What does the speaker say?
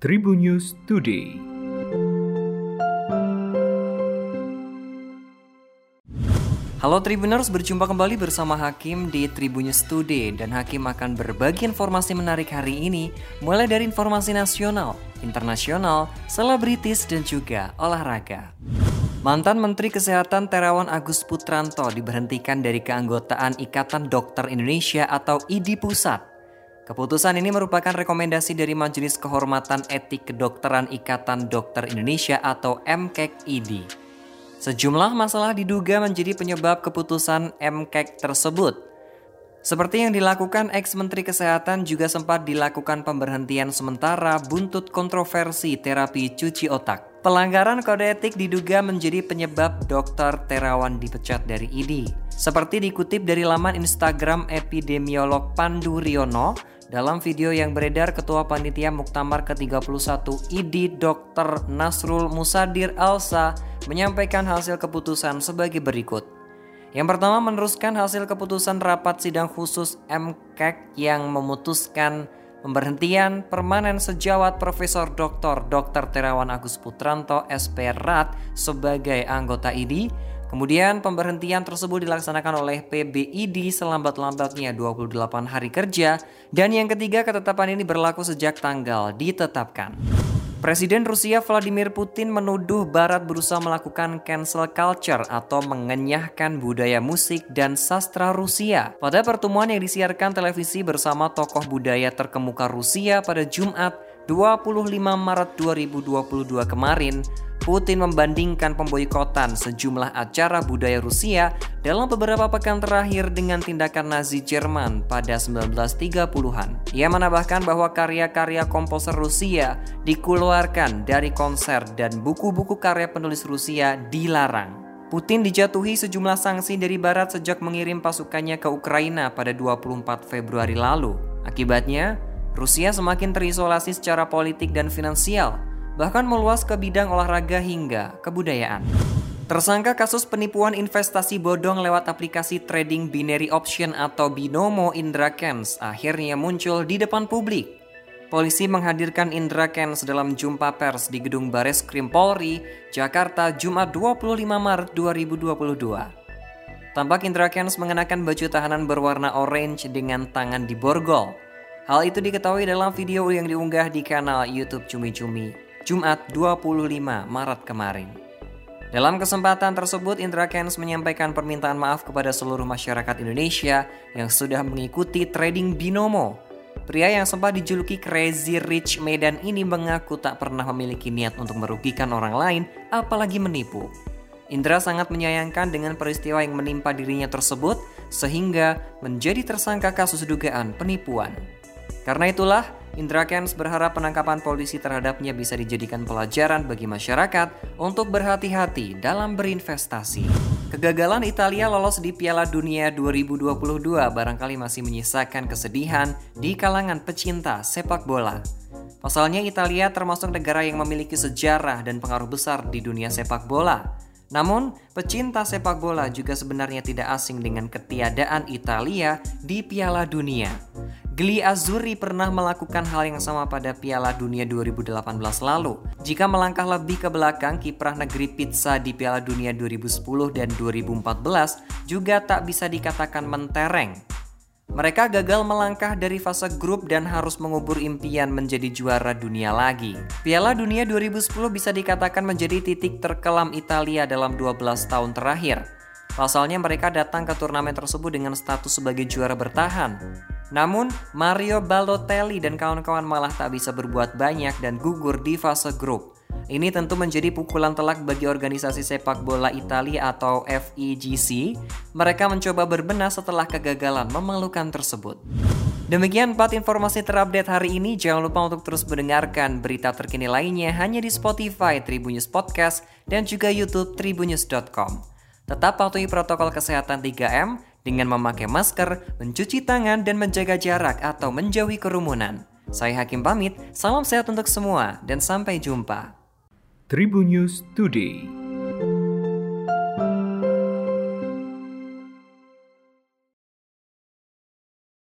Tribun News Today. Halo Tribuners, berjumpa kembali bersama Hakim di Tribun News Today dan Hakim akan berbagi informasi menarik hari ini mulai dari informasi nasional, internasional, selebritis dan juga olahraga. Mantan Menteri Kesehatan Terawan Agus Putranto diberhentikan dari keanggotaan Ikatan Dokter Indonesia atau IDI Pusat Keputusan ini merupakan rekomendasi dari Majelis Kehormatan Etik Kedokteran Ikatan Dokter Indonesia atau MKED. Sejumlah masalah diduga menjadi penyebab keputusan MKED tersebut. Seperti yang dilakukan ex-menteri kesehatan juga sempat dilakukan pemberhentian sementara buntut kontroversi terapi cuci otak. Pelanggaran kode etik diduga menjadi penyebab dokter Terawan dipecat dari ID. Seperti dikutip dari laman Instagram epidemiolog Pandu Riono, dalam video yang beredar, Ketua Panitia Muktamar ke-31 ID Dr. Nasrul Musadir Alsa menyampaikan hasil keputusan sebagai berikut. Yang pertama meneruskan hasil keputusan rapat sidang khusus MKEK yang memutuskan pemberhentian permanen sejawat Profesor Dr. Dr. Terawan Agus Putranto SP RAT sebagai anggota ID Kemudian pemberhentian tersebut dilaksanakan oleh PBID selambat-lambatnya 28 hari kerja dan yang ketiga ketetapan ini berlaku sejak tanggal ditetapkan. Presiden Rusia Vladimir Putin menuduh Barat berusaha melakukan cancel culture atau mengenyahkan budaya musik dan sastra Rusia. Pada pertemuan yang disiarkan televisi bersama tokoh budaya terkemuka Rusia pada Jumat 25 Maret 2022 kemarin, Putin membandingkan pemboikotan sejumlah acara budaya Rusia dalam beberapa pekan terakhir dengan tindakan Nazi Jerman pada 1930-an. Ia menambahkan bahwa karya-karya komposer Rusia dikeluarkan dari konser dan buku-buku karya penulis Rusia dilarang. Putin dijatuhi sejumlah sanksi dari barat sejak mengirim pasukannya ke Ukraina pada 24 Februari lalu. Akibatnya, Rusia semakin terisolasi secara politik dan finansial bahkan meluas ke bidang olahraga hingga kebudayaan. Tersangka kasus penipuan investasi bodong lewat aplikasi trading binary option atau binomo Indra Kens akhirnya muncul di depan publik. Polisi menghadirkan Indra Kens dalam jumpa pers di gedung Bares Krim Polri, Jakarta, Jumat 25 Maret 2022. Tampak Indra Kens mengenakan baju tahanan berwarna orange dengan tangan di borgol. Hal itu diketahui dalam video yang diunggah di kanal YouTube Cumi Cumi. Jumat 25 Maret kemarin. Dalam kesempatan tersebut, Indra Kens menyampaikan permintaan maaf kepada seluruh masyarakat Indonesia yang sudah mengikuti trading binomo. Pria yang sempat dijuluki Crazy Rich Medan ini mengaku tak pernah memiliki niat untuk merugikan orang lain, apalagi menipu. Indra sangat menyayangkan dengan peristiwa yang menimpa dirinya tersebut, sehingga menjadi tersangka kasus dugaan penipuan. Karena itulah, Indra Kents berharap penangkapan polisi terhadapnya bisa dijadikan pelajaran bagi masyarakat untuk berhati-hati dalam berinvestasi. Kegagalan Italia lolos di Piala Dunia 2022 barangkali masih menyisakan kesedihan di kalangan pecinta sepak bola. Pasalnya Italia termasuk negara yang memiliki sejarah dan pengaruh besar di dunia sepak bola. Namun, pecinta sepak bola juga sebenarnya tidak asing dengan ketiadaan Italia di Piala Dunia. Gli Azzurri pernah melakukan hal yang sama pada Piala Dunia 2018 lalu. Jika melangkah lebih ke belakang, kiprah negeri pizza di Piala Dunia 2010 dan 2014 juga tak bisa dikatakan mentereng. Mereka gagal melangkah dari fase grup dan harus mengubur impian menjadi juara dunia lagi. Piala Dunia 2010 bisa dikatakan menjadi titik terkelam Italia dalam 12 tahun terakhir. Pasalnya mereka datang ke turnamen tersebut dengan status sebagai juara bertahan. Namun, Mario Balotelli dan kawan-kawan malah tak bisa berbuat banyak dan gugur di fase grup. Ini tentu menjadi pukulan telak bagi organisasi sepak bola Italia atau FIGC. Mereka mencoba berbenah setelah kegagalan memalukan tersebut. Demikian 4 informasi terupdate hari ini. Jangan lupa untuk terus mendengarkan berita terkini lainnya hanya di Spotify Tribunnews Podcast dan juga YouTube tribunnews.com. Tetap patuhi protokol kesehatan 3M dengan memakai masker, mencuci tangan, dan menjaga jarak atau menjauhi kerumunan. Saya Hakim pamit, salam sehat untuk semua, dan sampai jumpa. Tribun News Today